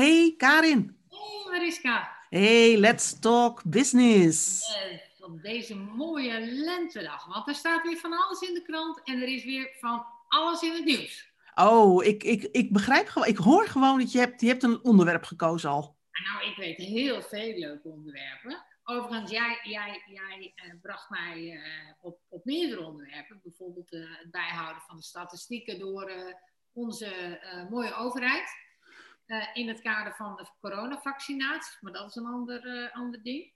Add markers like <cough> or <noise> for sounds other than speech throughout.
Hey Karin. Hey Mariska. Hey, let's talk business. Yes, op deze mooie lentedag. Want er staat weer van alles in de krant en er is weer van alles in het nieuws. Oh, ik, ik, ik begrijp gewoon, ik hoor gewoon dat je hebt, je hebt een onderwerp gekozen al. Nou, ik weet heel veel leuke onderwerpen. Overigens, jij, jij, jij uh, bracht mij uh, op, op meerdere onderwerpen. Bijvoorbeeld uh, het bijhouden van de statistieken door onze mooie overheid. In het kader van de coronavaccinaties. Maar dat is een ander, ander ding.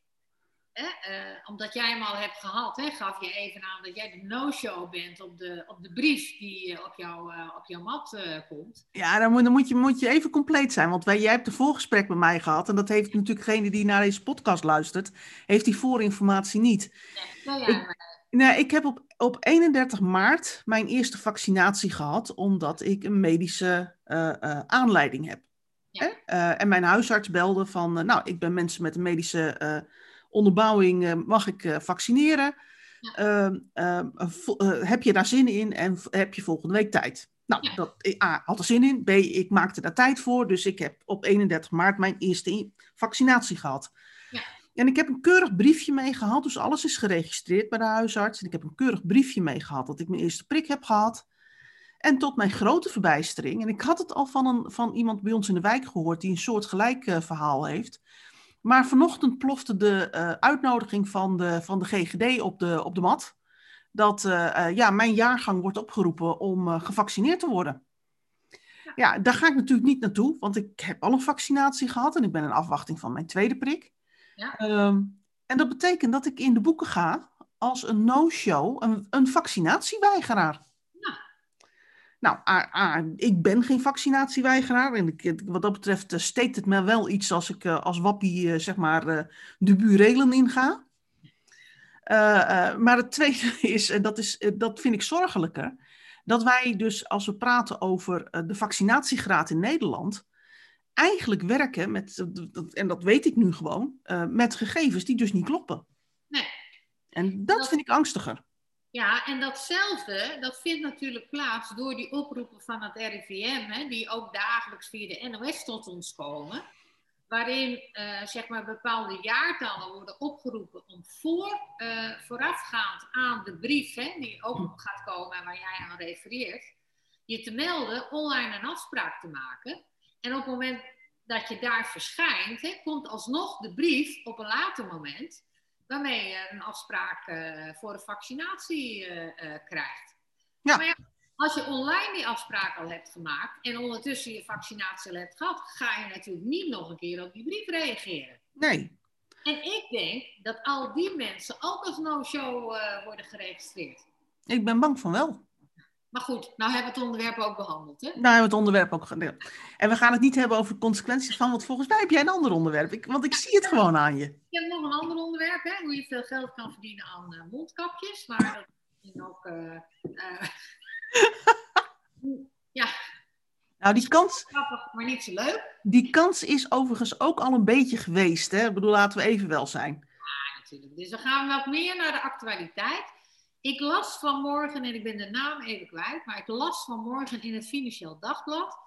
omdat jij hem al hebt gehad, hè, gaf je even aan dat jij de no-show bent op de, op de brief die op, jou, op jouw mat komt. Ja, dan, moet, dan moet, je, moet je even compleet zijn. Want wij, jij hebt een voorgesprek met mij gehad. En dat heeft natuurlijk degene die naar deze podcast luistert, heeft die voorinformatie niet. Nee, nou ja, ik, nee, ik heb op, op 31 maart mijn eerste vaccinatie gehad, omdat ik een medische uh, uh, aanleiding heb. Ja. Uh, en mijn huisarts belde van, nou, ik ben mensen met een medische onderbouwing, mag ik vaccineren? Ja. heb je daar zin in en heb je volgende week tijd? Nou, Ja. dat, A, had er zin in. B, ik maakte daar tijd voor. Dus ik heb op 31 maart mijn eerste in- vaccinatie gehad. Ja. En ik heb een keurig briefje mee gehad. Dus alles is geregistreerd bij de huisarts. En ik heb een keurig briefje mee gehad dat ik mijn eerste prik heb gehad. En tot mijn grote verbijstering, en ik had het al van, een, van iemand bij ons in de wijk gehoord die een soortgelijk eh, verhaal heeft. Maar vanochtend plofte de eh, uitnodiging van de, van de GGD op de, op de mat. Dat eh, ja, mijn jaargang wordt opgeroepen om gevaccineerd te worden. Ja, daar ga ik natuurlijk niet naartoe, want ik heb al een vaccinatie gehad en ik ben in afwachting van mijn tweede prik. Ja. Ehm, en dat betekent dat ik in de boeken ga als een no-show, een, een vaccinatieweigeraar. Nou, A, A, ik ben geen vaccinatieweigeraar. En ik, wat dat betreft eh, steekt het me wel iets als ik eh, als wappie eh, zeg maar de burelen inga. Maar het tweede <laughs> is, en dat, is, dat vind ik zorgelijker, dat wij dus als we praten over de vaccinatiegraad in Nederland, eigenlijk werken met, en dat weet ik nu gewoon, met gegevens die dus niet kloppen. Nee. En dat Dat- vind ik angstiger. Ja, en datzelfde, dat vindt natuurlijk plaats door die oproepen van het RIVM, hè, die ook dagelijks via de NOS tot ons komen. Waarin eh, zeg maar bepaalde jaartallen worden opgeroepen om voor, eh, voorafgaand aan de brief, hè, die ook nog gaat komen en waar jij aan refereert, je te melden, online een afspraak te maken. En op het moment dat je daar verschijnt, hè, komt alsnog de brief op een later moment waarmee je een afspraak eh, voor een vaccinatie eh, eh, krijgt. Ja. Maar ja, als je online die afspraak al hebt gemaakt en ondertussen je vaccinatie al hebt gehad, ga je natuurlijk niet nog een keer op die brief reageren. Nee, En ik denk dat al die mensen ook als no-show worden geregistreerd. ik ben bang van wel. Maar goed, nou hebben we het onderwerp ook behandeld. Hè? Nou hebben we het onderwerp ook gedeeld. En we gaan het niet hebben over de consequenties van, want volgens mij heb jij een ander onderwerp. Ik, want ik zie het gewoon aan je. Ik heb nog een ander onderwerp, hè? hoe je veel geld kan verdienen aan eh, mondkapjes. Maar dat ook. eh, eh, <laughs> ja, Nou, die kans, grappig, maar niet zo leuk. die kans is overigens ook al een beetje geweest. Hè? Ik bedoel, laten we even wel zijn. Ja, natuurlijk. Dus dan gaan we wat meer naar de actualiteit. Ik las vanmorgen, en ik ben de naam even kwijt, maar ik las vanmorgen in het Financieel Dagblad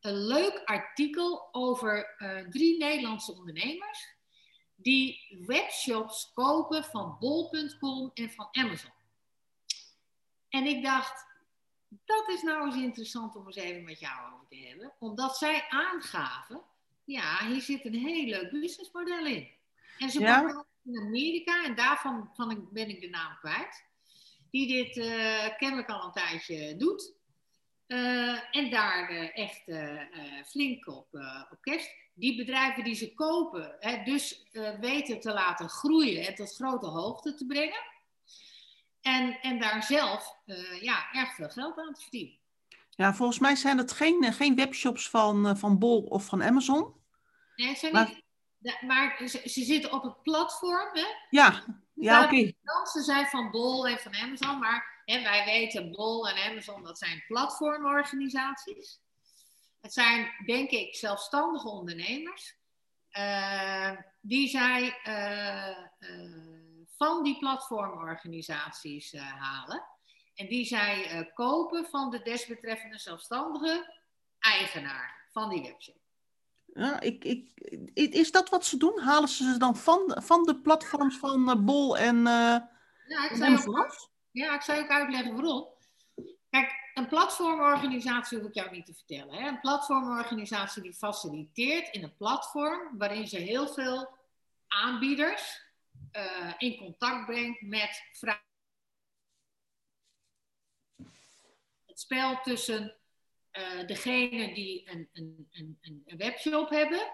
een leuk artikel over eh, drie Nederlandse ondernemers die webshops kopen van bol.com en van Amazon. En ik dacht, dat is nou eens interessant om eens even met jou over te hebben, omdat zij aangaven, ja, hier zit een heel leuk businessmodel in. En ze Ja? in Amerika, en daarvan van ik, ben ik de naam kwijt, die dit eh, kennelijk al een tijdje doet. Eh, en daar eh, echt flink op, op kerst. Die bedrijven die ze kopen, hè, dus weten te laten groeien en tot grote hoogte te brengen. En, en daar zelf ja, erg veel geld aan te verdienen. Ja, volgens mij zijn het geen, geen webshops van, van Bol of van Amazon. Nee, het zijn Maar- niet, maar ze, ze zitten op het platform. Hè? Ja, ja oké. Ja, Ze zijn van Bol en van Amazon, maar hè, wij weten Bol en Amazon, dat zijn platformorganisaties. Het zijn, denk ik, zelfstandige ondernemers. eh, die zij eh, eh, van die platformorganisaties halen. En die zij kopen van de desbetreffende zelfstandige eigenaar van die webshop. Ja, ik, ik, is dat wat ze doen? Halen ze ze dan van, van de platforms van uh, Bol en uh, ja, ik zou ook, ja, ik zou ook uitleggen waarom. Kijk, een platformorganisatie hoef ik jou niet te vertellen. Hè? Een platformorganisatie die faciliteert in een platform waarin ze heel veel aanbieders uh, in contact brengt met vragen. Het spel tussen uh, degene die een, een, een, een webshop hebben,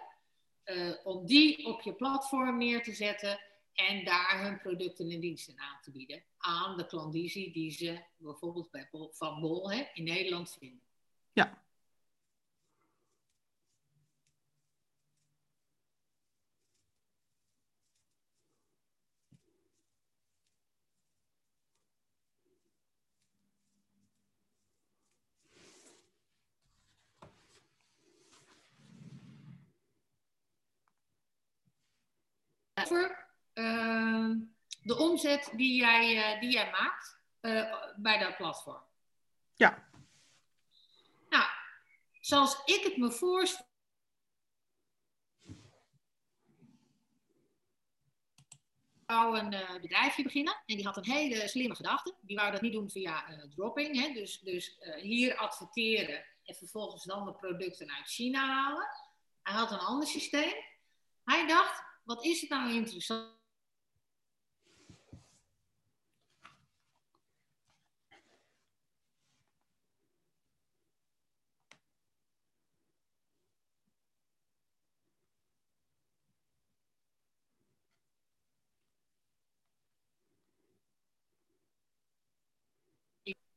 uh, om die op je platform neer te zetten en daar hun producten en diensten aan te bieden aan de klandizie die ze bijvoorbeeld bij Van Bol hè, in Nederland vinden. Ja. Over uh, de omzet die jij, uh, die jij maakt uh, bij dat platform. Ja. Nou, zoals ik het me voorstel. wou een uh, bedrijfje beginnen en die had een hele slimme gedachte. Die wou dat niet doen via dropping, hè? dus, dus hier adverteren en vervolgens dan de producten uit China halen. Hij had een ander systeem. Hij dacht, wat is het nou interessant?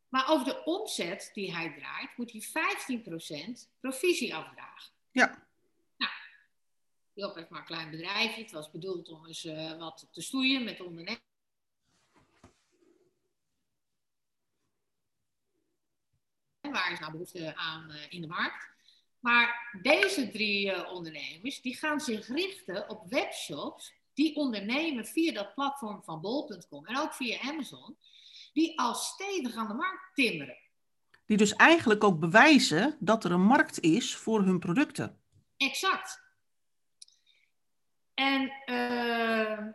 Maar over de omzet die hij draait, moet hij 15% provisie afdragen. Ja. Job heeft maar een klein bedrijfje. Het was bedoeld om eens uh, wat te stoeien met ondernemers. Waar is nou behoefte aan uh, in de markt? Maar deze drie uh, ondernemers, die gaan zich richten op webshops die ondernemen via dat platform van bol.com en ook via Amazon die al stevig aan de markt timmeren. Die dus eigenlijk ook bewijzen dat er een markt is voor hun producten. Exact. En uh,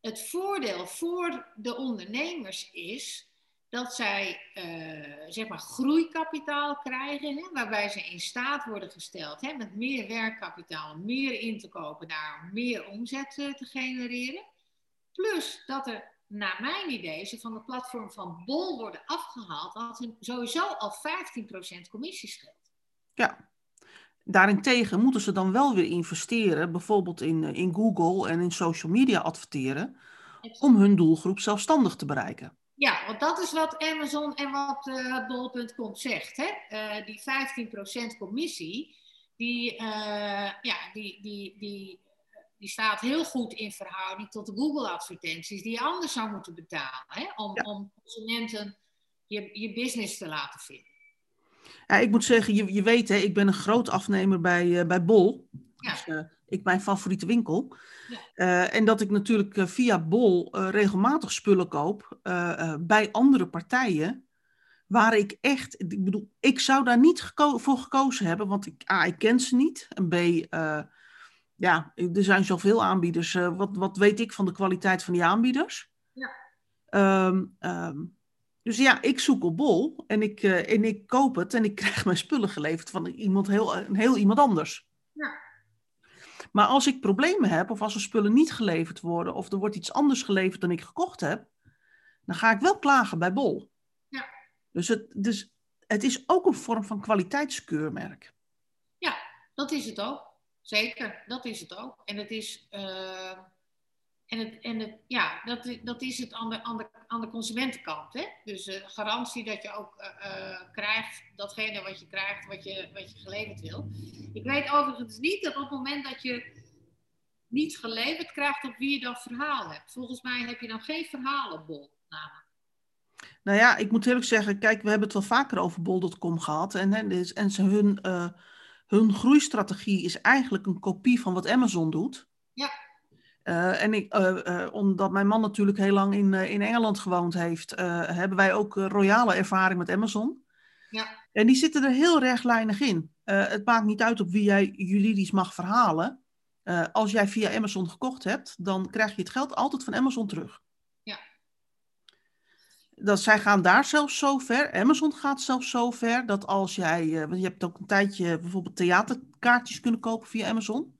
het voordeel voor de ondernemers is dat zij uh, zeg maar groeikapitaal krijgen, hè, waarbij ze in staat worden gesteld hè, met meer werkkapitaal, meer in te kopen, daar meer omzet uh, te genereren. Plus dat er naar mijn idee, ze van de platform van Bol worden afgehaald, dat ze sowieso al 15% commissie scheelt. Ja. Daarentegen moeten ze dan wel weer investeren, bijvoorbeeld in, eh, in Google en in social media adverteren, om hun doelgroep zelfstandig te bereiken. Ja, want dat is wat Amazon en wat uh, Bol.com zegt. Hè? Uh, die 15% commissie, die, uh, ja, die, die, die die staat heel goed in verhouding tot de Google-advertenties die je anders zou moeten betalen. Hè? Om, om consumenten je, je business te laten vinden. Ja, ik moet zeggen, je, je weet, hè, ik ben een groot afnemer bij, uh, bij Bol. Ja. Dus, uh, ik mijn favoriete winkel. Ja. Uh, en dat ik natuurlijk via Bol regelmatig spullen koop bij andere partijen. Waar ik echt, ik bedoel, ik zou daar niet geko voor gekozen hebben, want ik, A, ik ken ze niet. En B, ja, er zijn zoveel aanbieders. Uh, wat, wat weet ik van de kwaliteit van die aanbieders? Ja. Um, um, dus ja, ik zoek op Bol en ik, uh, en ik koop het en ik <laughs> krijg mijn spullen geleverd van iemand heel, een heel iemand anders. Ja. Maar als ik problemen heb of als er spullen niet geleverd worden of er wordt iets anders geleverd dan ik gekocht heb, dan ga ik wel klagen bij Bol. Ja. Dus het, dus het is ook een vorm van kwaliteitskeurmerk. Ja, dat is het ook. Zeker, dat is het ook. En het is, uh, en het, en het, ja, dat, dat is het aan de, aan de, aan de consumentenkant. Hè? Dus uh, garantie dat je ook uh, krijgt datgene wat je krijgt, wat je, wat je geleverd wil. Ik weet overigens niet dat op het moment dat je niet geleverd krijgt, op wie je dan verhaal hebt. Volgens mij heb je dan geen verhaal op bol. Namelijk. Nou ja, ik moet eerlijk zeggen, kijk, we hebben het wel vaker over bol.com gehad. En, en, en ze hun hun groeistrategie is eigenlijk een kopie van wat Amazon doet. Ja. Uh, en ik, uh, uh, omdat mijn man natuurlijk heel lang in, in Engeland gewoond heeft, hebben wij ook royale ervaring met Amazon. Ja. En die zitten er heel rechtlijnig in. eh, het maakt niet uit op wie jij juridisch mag verhalen. Eh, als jij via Amazon gekocht hebt, dan krijg je het geld altijd van Amazon terug. Ja. Dat, zij gaan daar zelfs zo ver, Amazon gaat zelfs zo ver, dat als jij, eh, want je hebt ook een tijdje bijvoorbeeld theaterkaartjes kunnen kopen via Amazon.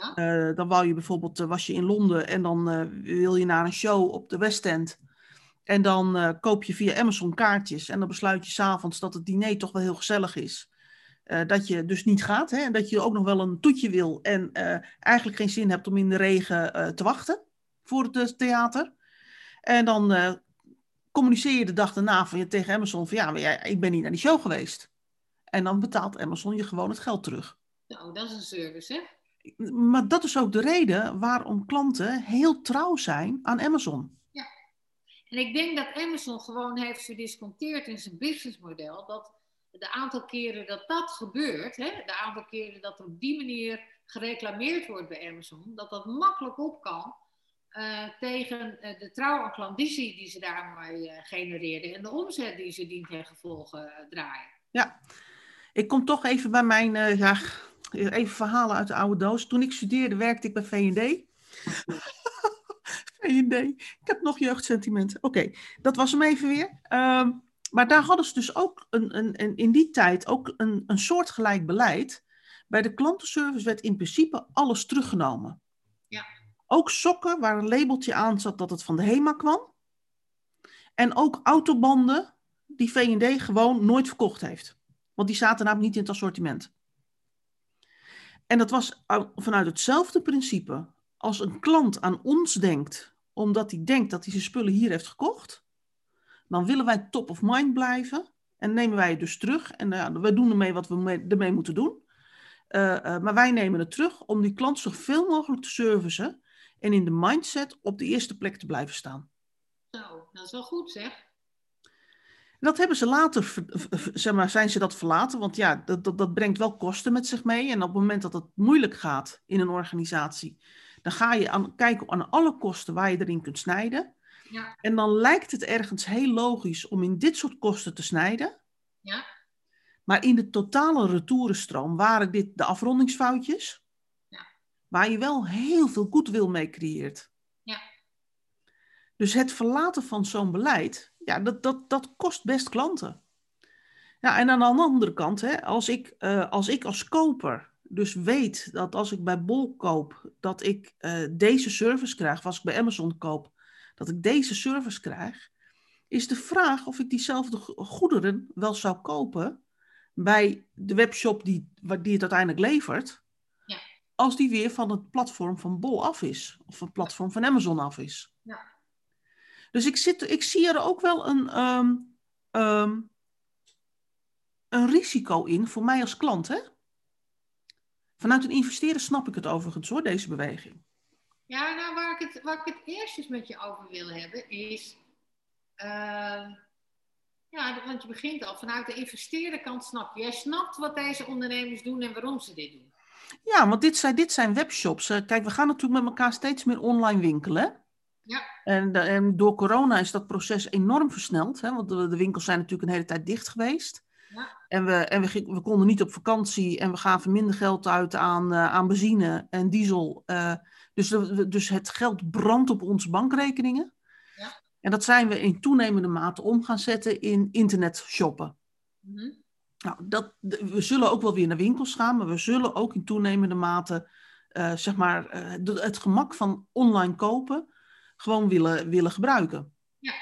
Ja. Eh, dan wou je bijvoorbeeld, eh, was je in Londen en dan eh, wil je naar een show op de West End. En dan koop je via Amazon kaartjes en dan besluit je s'avonds dat het diner toch wel heel gezellig is. Dat je dus niet gaat hè, en dat je ook nog wel een toetje wil en eigenlijk geen zin hebt om in de regen te wachten voor het theater. En dan communiceer je de dag daarna van je tegen Amazon van ja, maar jij- ik ben niet naar die show geweest. En dan betaalt Amazon je gewoon het geld terug. Nou, dat is een service, hè? Maar dat is ook de reden waarom klanten heel trouw zijn aan Amazon. En ik denk dat Amazon gewoon heeft gedisconteerd in zijn businessmodel dat de aantal keren dat dat gebeurt, hè, de aantal keren dat er op die manier gereclameerd wordt bij Amazon, dat dat makkelijk op kan eh, tegen eh, de trouw aan klandizie die ze daarmee eh, genereerden en de omzet die ze dien ten gevolge draaien. Ja, ik kom toch even bij mijn, ja, even verhalen uit de oude doos. Toen ik studeerde werkte ik bij V&D. <laughs> V&D, ik heb nog jeugdsentimenten. Oké, dat was hem even weer. Ehm, maar daar hadden ze dus ook een, een, een, in die tijd ook een, een soortgelijk beleid. Bij de klantenservice werd in principe alles teruggenomen. Ja. Ook sokken waar een labeltje aan zat dat het van de HEMA kwam. En ook autobanden die V&D gewoon nooit verkocht heeft. Want die zaten namelijk niet in het assortiment. En dat was uit- vanuit hetzelfde principe. Als een klant aan ons denkt, omdat hij denkt dat hij zijn spullen hier heeft gekocht, dan willen wij top of mind blijven en nemen wij het dus terug. En uh, we doen ermee wat we mee- ermee moeten doen. Uh, uh, maar wij nemen het terug om die klant zoveel mogelijk te servicen en in de mindset op de eerste plek te blijven staan. Zo, dat is wel goed zeg. Dat hebben ze later, zeg maar, zijn ze dat verlaten, want ja, dat, dat, dat brengt wel kosten met zich mee. En op het moment dat het moeilijk gaat in een organisatie, dan ga je aan, kijken aan alle kosten waar je erin kunt snijden. Ja. En dan lijkt het ergens heel logisch om in dit soort kosten te snijden. Ja. Maar in de totale retourenstroom waren dit de afrondingsfoutjes, Ja. waar je wel heel veel goodwill mee creëert. Ja. Dus het verlaten van zo'n beleid, ja, dat, dat, dat kost best klanten. Ja, en aan de andere kant, hè, als, ik, uh, als ik als koper dus weet dat als ik bij Bol koop, dat ik uh, deze service krijg, of als ik bij Amazon koop, dat ik deze service krijg, is de vraag of ik diezelfde goederen wel zou kopen bij de webshop die, die het uiteindelijk levert, ja. als die weer van het platform van Bol af is, of van het platform van Amazon af is. Ja. Dus ik, zit, ik zie er ook wel een, um, um, een risico in voor mij als klant. Hè? Vanuit een investeren snap ik het overigens hoor, deze beweging. Ja, nou waar ik het, waar ik het eerst eens met je over wil hebben is. Uh, ja, want je begint al vanuit de investeerderkant snap je. Jij snapt wat deze ondernemers doen en waarom ze dit doen. Ja, want dit zijn, dit zijn webshops. Kijk, we gaan natuurlijk met elkaar steeds meer online winkelen. Ja. En, en, door corona is dat proces enorm versneld. Hè? Want de, de, winkels zijn natuurlijk een hele tijd dicht geweest. Ja. En, we, en we, we, konden niet op vakantie en we gaven minder geld uit aan, uh, aan benzine en diesel. Uh, dus, de, dus het geld brandt op onze bankrekeningen. Ja. En dat zijn we in toenemende mate om gaan zetten in internet shoppen. Mm -hmm. Nou, dat, we zullen ook wel weer naar winkels gaan, maar we zullen ook in toenemende mate uh, zeg maar, het gemak van online kopen gewoon willen, willen gebruiken. Ja.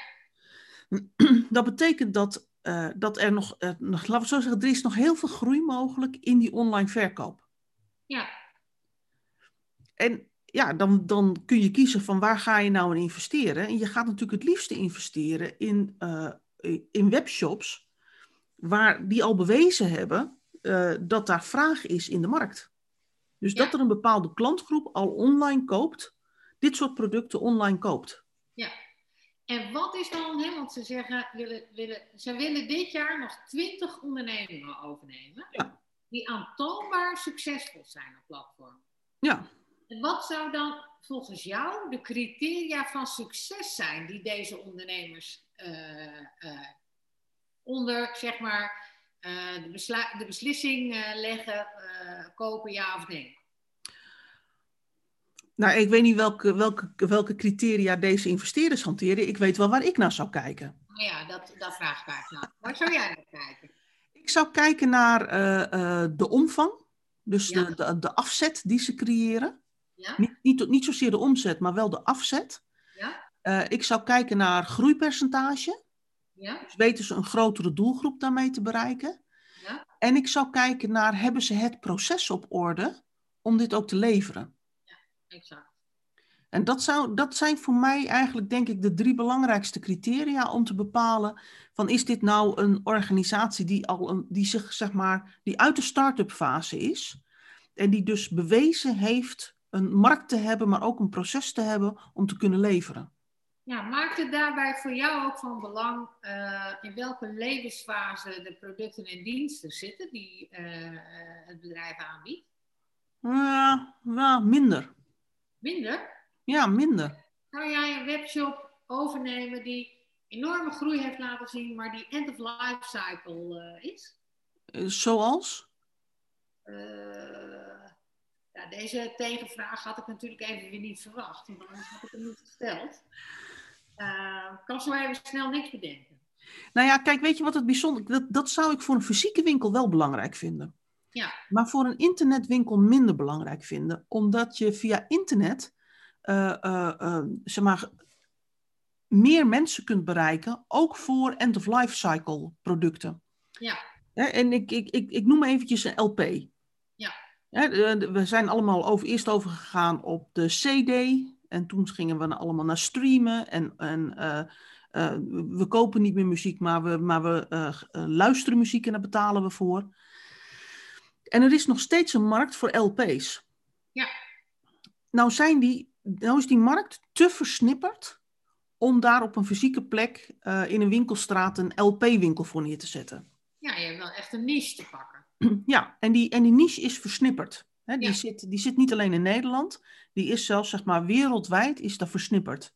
<clears throat> Dat betekent dat, uh, dat er nog, uh, nog, laten we zo zeggen, er is nog heel veel groei mogelijk in die online verkoop. Ja. En ja, dan, dan kun je kiezen van waar ga je nou in investeren. En je gaat natuurlijk het liefste investeren in, uh, in webshops waar die al bewezen hebben dat daar vraag is in de markt. Dus Ja. dat er een bepaalde klantgroep al online koopt, dit soort producten online koopt. Ja. En wat is dan, hè, want ze zeggen, willen, willen, ze willen dit jaar nog 20 ondernemingen overnemen. Ja. Die aantoonbaar succesvol zijn op platform. Ja, En wat zou dan volgens jou de criteria van succes zijn die deze ondernemers eh, eh, onder, zeg maar, de, de, beslissing leggen, kopen ja of nee? Nou, ik weet niet welke, welke, welke criteria deze investeerders hanteren. Ik weet wel waar ik naar zou kijken. Nou ja, dat, dat vraag ik eigenlijk. Waar zou jij naar kijken? Ik zou kijken naar de omvang. Dus de, de, de afzet die ze creëren. Ja? Niet, niet, niet zozeer de omzet, maar wel de afzet. Ja? Uh, ik zou kijken naar groeipercentage. Ja? Dus weten ze een grotere doelgroep daarmee te bereiken. Ja? En ik zou kijken naar, hebben ze het proces op orde om dit ook te leveren? Exact. En dat, zou, dat zijn voor mij eigenlijk, denk ik, de drie belangrijkste criteria om te bepalen van is dit nou een organisatie die, al een, die zich, zeg maar, die uit de start-up fase is en die dus bewezen heeft een markt te hebben, maar ook een proces te hebben om te kunnen leveren. Ja, maakt het daarbij voor jou ook van belang uh, in welke levensfase de producten en diensten zitten die uh, het bedrijf aanbiedt? Ja, uh, minder. Minder? Ja, minder. Zou jij een webshop overnemen die enorme groei heeft laten zien, maar die end-of-life cycle is? zoals? Ja, deze tegenvraag had ik natuurlijk even weer niet verwacht, want anders had ik hem niet gesteld. Uh, kan zo even snel niks bedenken. Nou ja, kijk, weet je wat het bijzonder... Dat, dat zou ik voor een fysieke winkel wel belangrijk vinden. Ja. Maar voor een internetwinkel minder belangrijk vinden. Omdat je via internet, uh, uh, zeg maar, meer mensen kunt bereiken. Ook voor end-of-life cycle producten. Ja. En ik, ik, ik, ik noem eventjes een LP. we zijn allemaal over, eerst overgegaan op de CD. En toen gingen we allemaal naar streamen. En, en we kopen niet meer muziek, maar we, maar we luisteren muziek en daar betalen we voor. En er is nog steeds een markt voor LP's. Ja. Nou, zijn die, nou is die markt te versnipperd om daar op een fysieke plek in een winkelstraat een LP-winkel voor neer te zetten. Ja, je hebt wel echt een niche te pakken. <clears throat> Ja, en die, en die niche is versnipperd. He, die, zit, die zit niet alleen in Nederland, die is zelfs zeg maar wereldwijd is dat versnipperd.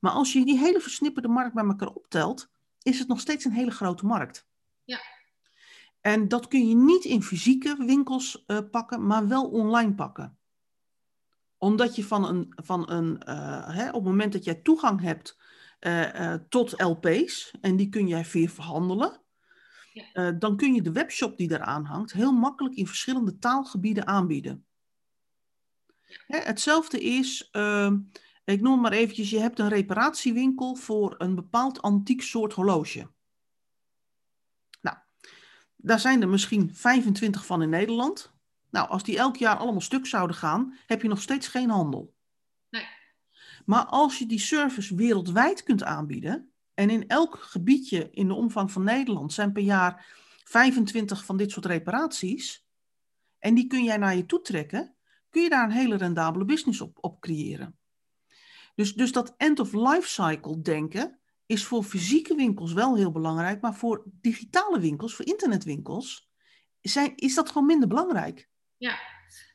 Maar als je die hele versnipperde markt bij elkaar optelt, is het nog steeds een hele grote markt. Ja. En dat kun je niet in fysieke winkels uh, pakken, maar wel online pakken. Omdat je van een, van een uh, hè, op het moment dat jij toegang hebt uh, tot LP's, en die kun jij weer verhandelen, ja. dan kun je de webshop die eraan hangt heel makkelijk in verschillende taalgebieden aanbieden. Hè, hetzelfde is, uh, ik noem maar eventjes, je hebt een reparatiewinkel voor een bepaald antiek soort horloge. Daar zijn er misschien 25 van in Nederland. Nou, als die elk jaar allemaal stuk zouden gaan, heb je nog steeds geen handel. Nee. Maar als je die service wereldwijd kunt aanbieden, en in elk gebiedje in de omvang van Nederland zijn per jaar 25 van dit soort reparaties, en die kun jij naar je toe trekken, kun je daar een hele rendabele business op, op creëren. Dus, dus dat end-of-life cycle denken is voor fysieke winkels wel heel belangrijk, maar voor digitale winkels, voor internetwinkels, zijn, is dat gewoon minder belangrijk. Ja,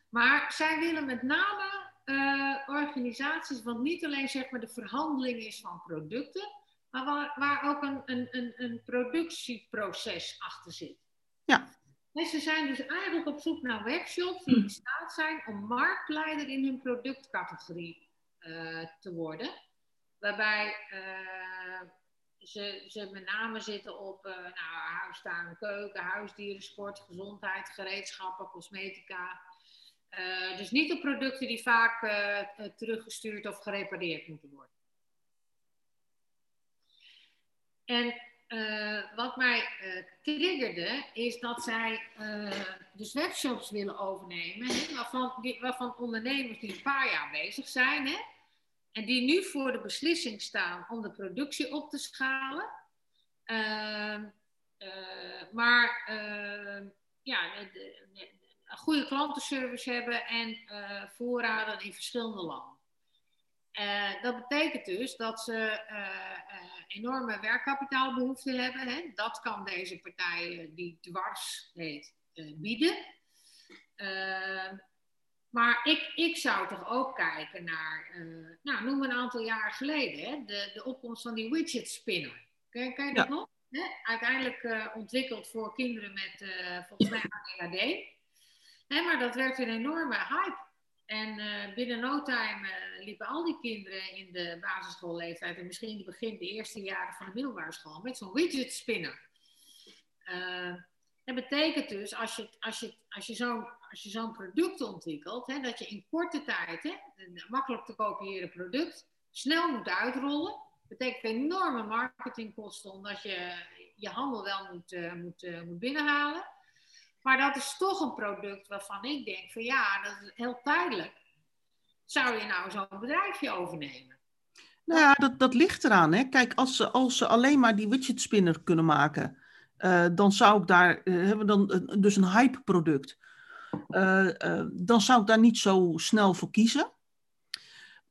maar zij willen met name uh, organisaties, want niet alleen zeg maar de verhandeling is van producten, maar waar, waar ook een, een, een, een productieproces achter zit. Ja. En ze zijn dus eigenlijk op zoek naar webshops die in staat zijn om marktleider in hun productcategorie uh, te worden. Waarbij uh, ze, ze met name zitten op uh, nou, keuken, huisdieren, sport, gezondheid, gereedschappen, cosmetica. dus niet op producten die vaak teruggestuurd of gerepareerd moeten worden. En wat mij triggerde, is dat zij dus webshops willen overnemen, waarvan, waarvan ondernemers die een paar jaar bezig zijn, hè, en die nu voor de beslissing staan om de productie op te schalen. Ehm, maar ehm, ja, een goede klantenservice hebben en voorraden in verschillende landen. Uh, dat betekent dus dat ze enorme werkkapitaalbehoeften hebben. Hè? Dat kan deze partij die dwars heet bieden. Maar ik, ik zou toch ook kijken naar, nou, noem een aantal jaar geleden, hè? De, de opkomst van die widget spinner. Ken, ken je dat nog? Hè? Uiteindelijk uh, ontwikkeld voor kinderen met uh, volgens mij ADHD. Hè, maar dat werd een enorme hype. En uh, binnen no time liepen al die kinderen in de basisschoolleeftijd en misschien begin de eerste jaren van de middelbare school met zo'n widget spinner. Dat betekent dus als je, als je, als je zo'n zo'n product ontwikkelt, hè, dat je in korte tijd hè, een makkelijk te kopiëren product snel moet uitrollen. Dat betekent enorme marketingkosten, omdat je je handel wel moet, uh, moet, uh, moet binnenhalen. Maar dat is toch een product waarvan ik denk van ja, dat is heel tijdelijk. Zou je nou zo'n bedrijfje overnemen? Nou ja, dat, dat ligt eraan. Hè. Kijk, als ze, als ze alleen maar die widget spinner kunnen maken, uh, dan zou ik daar, hebben we dan dus een hype product. dan zou ik daar niet zo snel voor kiezen.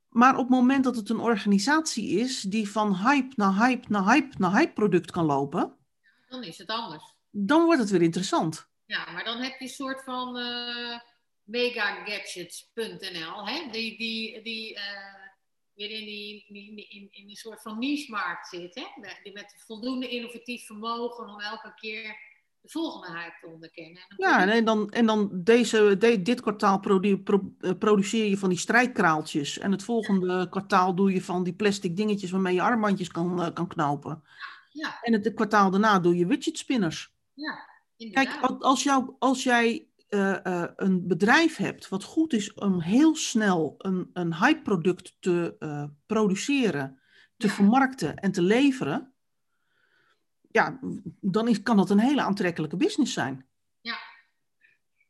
Maar op het moment dat het een organisatie is die van hype naar hype naar hype naar hype product kan lopen, dan is het anders. Dan wordt het weer interessant. Ja, maar dan heb je een soort van megagadgets.nl, hè? die, die, die uh, weer in, die, die, in, in een soort van niche-markt zit. Hè? Die met voldoende innovatief vermogen om elke keer de volgende hype te onderkennen. En ja, en dan, en dan deze, dit kwartaal produ eh, produceer je van die strijkkraaltjes. En het volgende kwartaal doe je van die plastic dingetjes waarmee je armbandjes kan, uh, kan knopen. Ja. En het kwartaal daarna doe je widget spinners. Ja, Kijk, als, jou, als jij uh, een bedrijf hebt wat goed is om heel snel een, een hype product te produceren, te vermarkten en te leveren ja, dan is, kan dat een hele aantrekkelijke business zijn. Ja.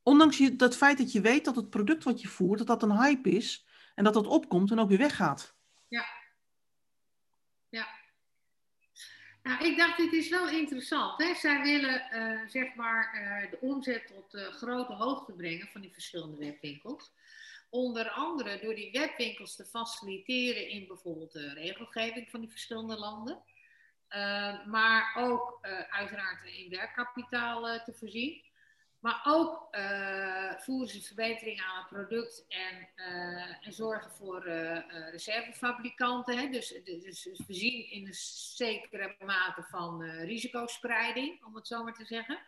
Ondanks je, dat feit dat je weet dat het product wat je voert, dat dat een hype is en dat dat opkomt en ook weer weggaat. Ja. Nou, ik dacht, dit is wel interessant. Hè? Zij willen, uh, zeg maar, uh, de omzet tot uh, grote hoogte brengen van die verschillende webwinkels. Onder andere door die webwinkels te faciliteren in bijvoorbeeld de regelgeving van die verschillende landen. Maar ook uiteraard in werkkapitaal te voorzien. Maar ook voeren ze verbeteringen aan het product en, en zorgen voor reservefabrikanten. Hè? Dus, dus, dus voorzien in een zekere mate van risicospreiding, om het zo maar te zeggen.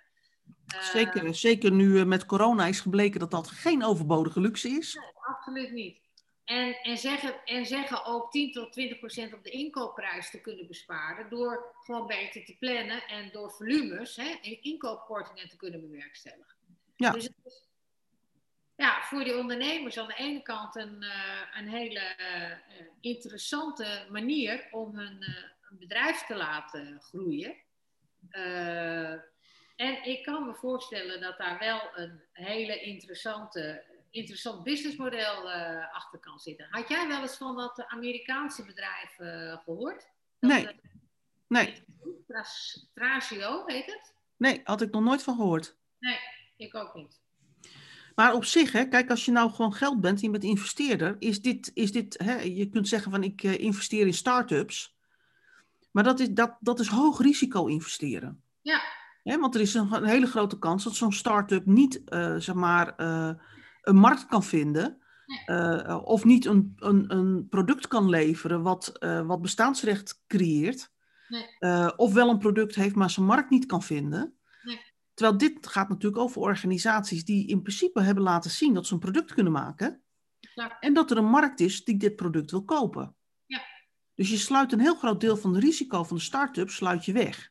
Zeker, zeker nu met corona is gebleken dat dat geen overbodige luxe is. Nee, absoluut niet. En, en, zeggen, en zeggen ook 10 tot 20 procent op de inkoopprijs te kunnen besparen. Door gewoon beter te plannen en door volumes hè, inkoopkortingen te kunnen bewerkstelligen. Ja. Dus het is ja, voor die ondernemers aan de ene kant een, uh, een hele uh, interessante manier om hun uh, bedrijf te laten groeien. en ik kan me voorstellen dat daar wel een hele interessante interessant businessmodel uh, achter kan zitten. Had jij wel eens van dat Amerikaanse bedrijf uh, gehoord? Dat, nee. nee. Trasio heet het? Nee, had ik nog nooit van gehoord. Nee, ik ook niet. Maar op zich, hè, kijk, als je nou gewoon geld bent, je bent investeerder, is dit, is dit hè, je kunt zeggen van ik investeer in start-ups, maar dat is, dat, dat is hoog risico investeren. Ja. Hè, want er is een, een hele grote kans dat zo'n start-up niet, zeg maar, een markt kan vinden. Uh, of niet een, een, een, product kan leveren wat, uh, wat bestaansrecht creëert. Nee. Uh, of wel een product heeft, maar zijn markt niet kan vinden. Nee. Terwijl dit gaat natuurlijk over organisaties die in principe hebben laten zien dat ze een product kunnen maken. Ja. En dat er een markt is die dit product wil kopen. Ja. Dus je sluit een heel groot deel van het risico van de start-up sluit je weg.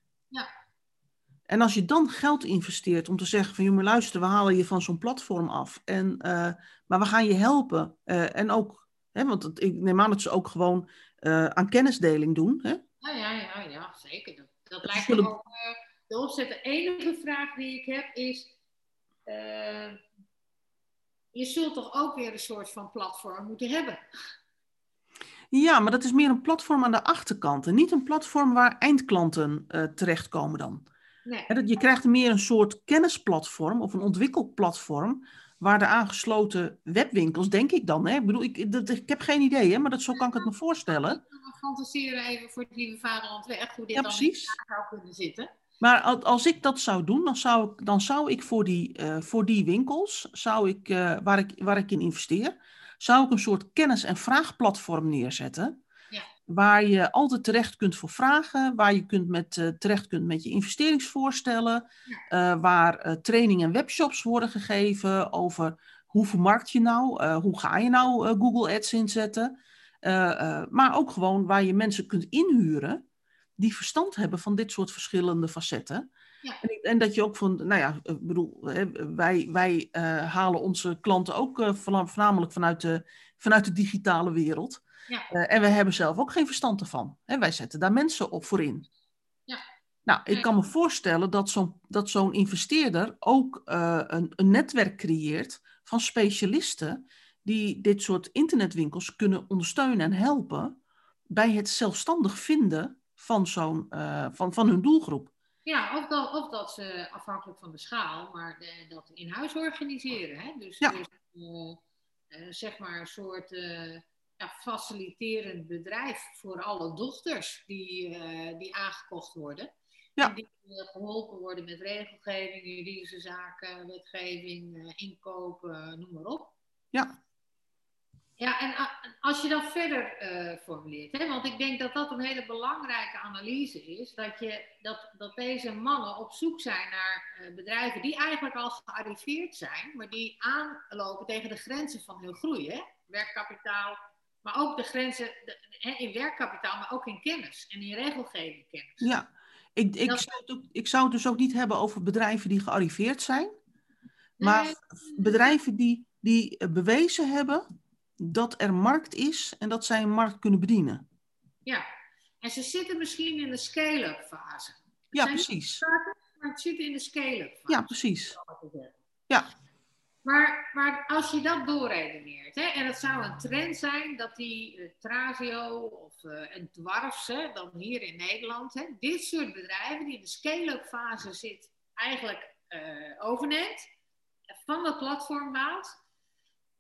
En als je dan geld investeert om te zeggen van, jongen, luister, we halen je van zo'n platform af. En, uh, maar we gaan je helpen. Uh, en ook, hè, want het, ik neem aan dat ze ook gewoon uh, aan kennisdeling doen. Hè? Ja, ja, ja, ja zeker. Dat, dat lijkt me ook de opzet. De enige vraag die ik heb is, je zult toch ook weer een soort van platform moeten hebben? Ja, maar dat is meer een platform aan de achterkant. En niet een platform waar eindklanten terechtkomen dan. Nee. Je krijgt meer een soort kennisplatform of een ontwikkelplatform waar de aangesloten webwinkels, denk ik dan, hè? Ik bedoel, ik, dat, ik heb geen idee, hè? maar dat, zo kan ik het me voorstellen. Ik fantaseren even voor het lieve vaderland weg, hoe dit ja, dan precies. zou kunnen zitten. Maar als ik dat zou doen, dan zou ik, dan zou ik voor, die, uh, voor die winkels, zou ik, uh, waar, ik, waar ik in investeer, zou ik een soort kennis- en vraagplatform neerzetten. Waar je altijd terecht kunt voor vragen, waar je kunt met, uh, terecht kunt met je investeringsvoorstellen, uh, waar uh, training en webshops worden gegeven over hoe vermarkt je nou, hoe ga je nou Google Ads inzetten, maar ook gewoon waar je mensen kunt inhuren die verstand hebben van dit soort verschillende facetten. Ja. En, en, dat je ook van, nou ja, ik bedoel, wij, wij halen onze klanten ook voornamelijk vanuit de, vanuit de digitale wereld. Ja. Uh, en we hebben zelf ook geen verstand ervan. Hè? Wij zetten daar mensen op voor in. Ja. Nou, ik kan me voorstellen dat zo'n, dat zo'n investeerder ook uh, een, een netwerk creëert van specialisten die dit soort internetwinkels kunnen ondersteunen en helpen bij het zelfstandig vinden van, zo'n, uh, van, van hun doelgroep. Ja, of dat, of dat ze afhankelijk van de schaal, maar de, dat in huis organiseren. Hè? Dus, ja. dus zeg maar een soort ja, faciliterend bedrijf voor alle dochters die, uh, die aangekocht worden. Ja. En die uh, geholpen worden met regelgeving, juridische zaken, wetgeving, uh, inkopen, noem maar op. Ja. Ja, en als je dan verder formuleert, hè, want ik denk dat dat een hele belangrijke analyse is, dat, je, dat, dat deze mannen op zoek zijn naar bedrijven die eigenlijk al gearriveerd zijn, maar die aanlopen tegen de grenzen van hun groei. Hè? Werkkapitaal, maar ook de grenzen in werkkapitaal, maar ook in kennis en in regelgeving kennis. Ja, ik, ik, zou het ook, ik zou het dus ook niet hebben over bedrijven die gearriveerd zijn. Maar bedrijven die, die eh, bewezen hebben dat er markt is en dat zij een markt kunnen bedienen. Ja, en ze zitten misschien in de scale-up fase. Ja, precies. maar het zit in de scale-up fase. Ja, precies. Ja, maar, maar als je dat doorredeneert, hè, en het zou een trend zijn dat die uh, Trazio of uh, een Dwarfs, hè, dan hier in Nederland, hè, dit soort bedrijven die in de scale-up fase zit, eigenlijk uh, overneemt, van het platform haalt,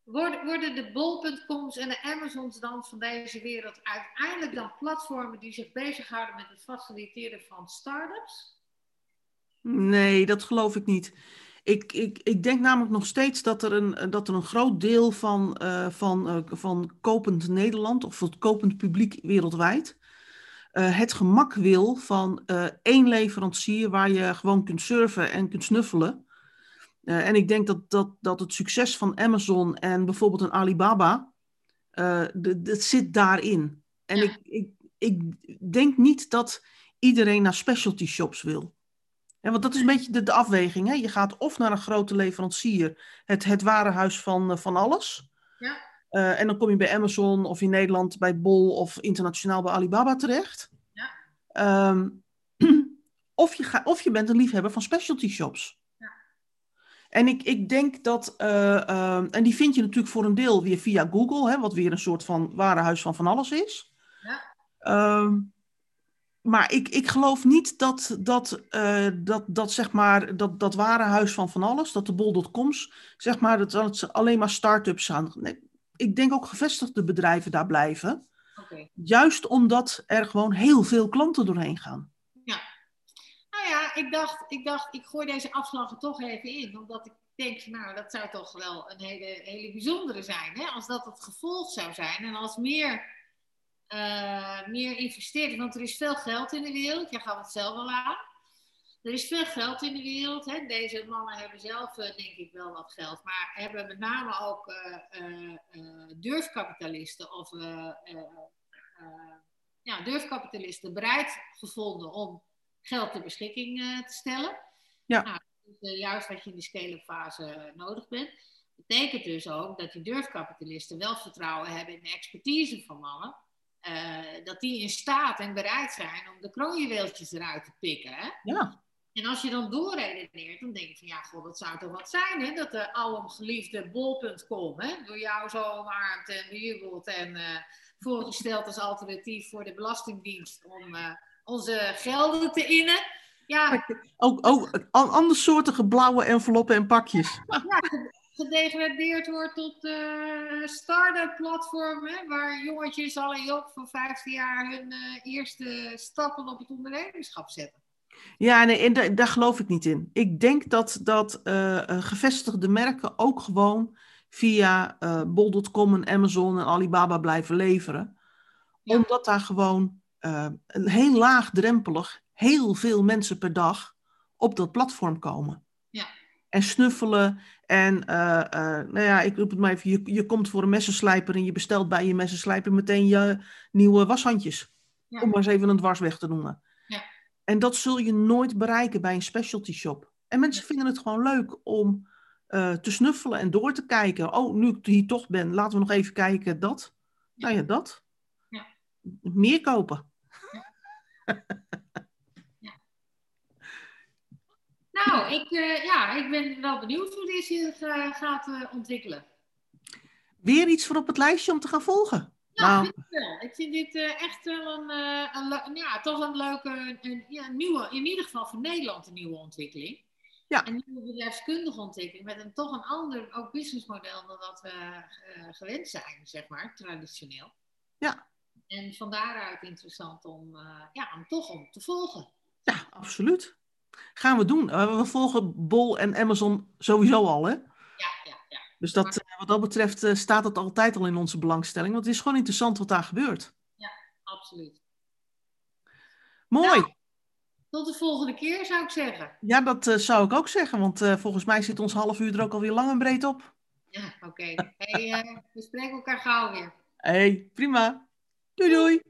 worden, worden de bol.coms en de Amazons dan van deze wereld uiteindelijk dan platformen die zich bezighouden met het faciliteren van start-ups? Nee, dat geloof ik niet. Ik, ik, ik denk namelijk nog steeds dat er een, dat er een groot deel van, uh, van, uh, van kopend Nederland of het kopend publiek wereldwijd uh, het gemak wil van één leverancier waar je gewoon kunt surfen en kunt snuffelen. en ik denk dat, dat, dat het succes van Amazon en bijvoorbeeld een Alibaba, dat zit daarin. En ja. ik, ik, ik denk niet dat iedereen naar specialty shops wil. Ja, want dat is een beetje de, de afweging. Hè? Je gaat of naar een grote leverancier, het, het warenhuis van, eh, van alles. Ja. Uh, en dan kom je bij Amazon of in Nederland bij Bol of internationaal bij Alibaba terecht. Ja. Um, <clears throat> of, je ga, of je bent een liefhebber van specialty shops. Ja. En ik, ik denk dat, uh, en die vind je natuurlijk voor een deel weer via Google, hè, wat weer een soort van warenhuis van van alles is. Ja. Um, maar ik, ik geloof niet dat dat, uh, dat, dat, zeg maar, dat, dat ware huis van van alles, dat de bol.coms, zeg maar, dat, dat ze alleen maar start-ups zijn. Nee, ik denk ook gevestigde bedrijven daar blijven. Okay. Juist omdat er gewoon heel veel klanten doorheen gaan. Ja. Nou ja, ik dacht, ik dacht, ik gooi deze afslag er toch even in. Omdat ik denk, nou, dat zou toch wel een hele, hele bijzondere zijn. Hè? Als dat het gevolg zou zijn. En als meer uh, meer investeren. Want er is veel geld in de wereld. Jij gaat het zelf al aan. Er is veel geld in de wereld. Hè. Deze mannen hebben zelf, uh, denk ik, wel wat geld. Maar hebben met name ook uh, durfkapitalisten of ja, durfkapitalisten bereid gevonden om geld ter beschikking te stellen. Ja. Nou, dus, juist wat je in de scale fase nodig bent. Betekent dus ook dat die durfkapitalisten wel vertrouwen hebben in de expertise van mannen. Uh, dat die in staat en bereid zijn om de kroonjuweeltjes eruit te pikken. Hè? Ja. En als je dan doorredeneert, dan denk je van ja, god, dat zou toch wat zijn, hè? Dat de alomgeliefde bol.com, hè? door jou zo omarmd en bejubeld en uh, voorgesteld als alternatief voor de Belastingdienst om uh, onze gelden te innen. Ja. Ook, ook andersoortige blauwe enveloppen en pakjes. Ja, gedegradeerd wordt tot uh, start-up platformen, waar jongetjes al in Job van 15 jaar hun uh, eerste stappen op het ondernemerschap zetten. Ja, nee, en daar, daar geloof ik niet in. Ik denk dat, dat uh, gevestigde merken ook gewoon via bol.com en Amazon en Alibaba blijven leveren. Omdat daar gewoon heel laagdrempelig heel veel mensen per dag op dat platform komen. Ja. En snuffelen. En uh, nou ja, ik roep het maar even. Je, je komt voor een messenslijper en je bestelt bij je messenslijper meteen je nieuwe washandjes. Ja. Om maar eens even een dwarsweg te noemen. Ja. En dat zul je nooit bereiken bij een specialty shop. En mensen vinden het gewoon leuk om uh, te snuffelen en door te kijken. Oh, nu ik hier toch ben, laten we nog even kijken dat. Nou ja, dat. Ja. Meer kopen. <laughs> Nou, ik, uh, ja, ik ben wel benieuwd hoe dit zich uh, gaat uh, ontwikkelen. Weer iets voor op het lijstje om te gaan volgen? Ja, nou. vind ik wel. Ik vind dit echt wel een, een, ja, toch een leuke, een, ja, nieuwe, in ieder geval voor Nederland een nieuwe ontwikkeling. Ja. Een nieuwe bedrijfskundige ontwikkeling met een toch een ander ook businessmodel dan wat we gewend zijn, zeg maar, traditioneel. Ja. En van daaruit interessant om, ja, om toch om te volgen. Ja, absoluut. Gaan we doen. Uh, we volgen Bol en Amazon sowieso al, hè? Ja, ja, ja. Dus dat, uh, wat dat betreft uh, staat het altijd al in onze belangstelling. Want het is gewoon interessant wat daar gebeurt. Ja, absoluut. Mooi. Nou, tot de volgende keer, zou ik zeggen. Ja, dat zou ik ook zeggen. Want volgens mij zit ons half uur er ook alweer lang en breed op. Ja, oké. Okay. Hey, we spreken elkaar gauw weer. hey, prima. Doei doei.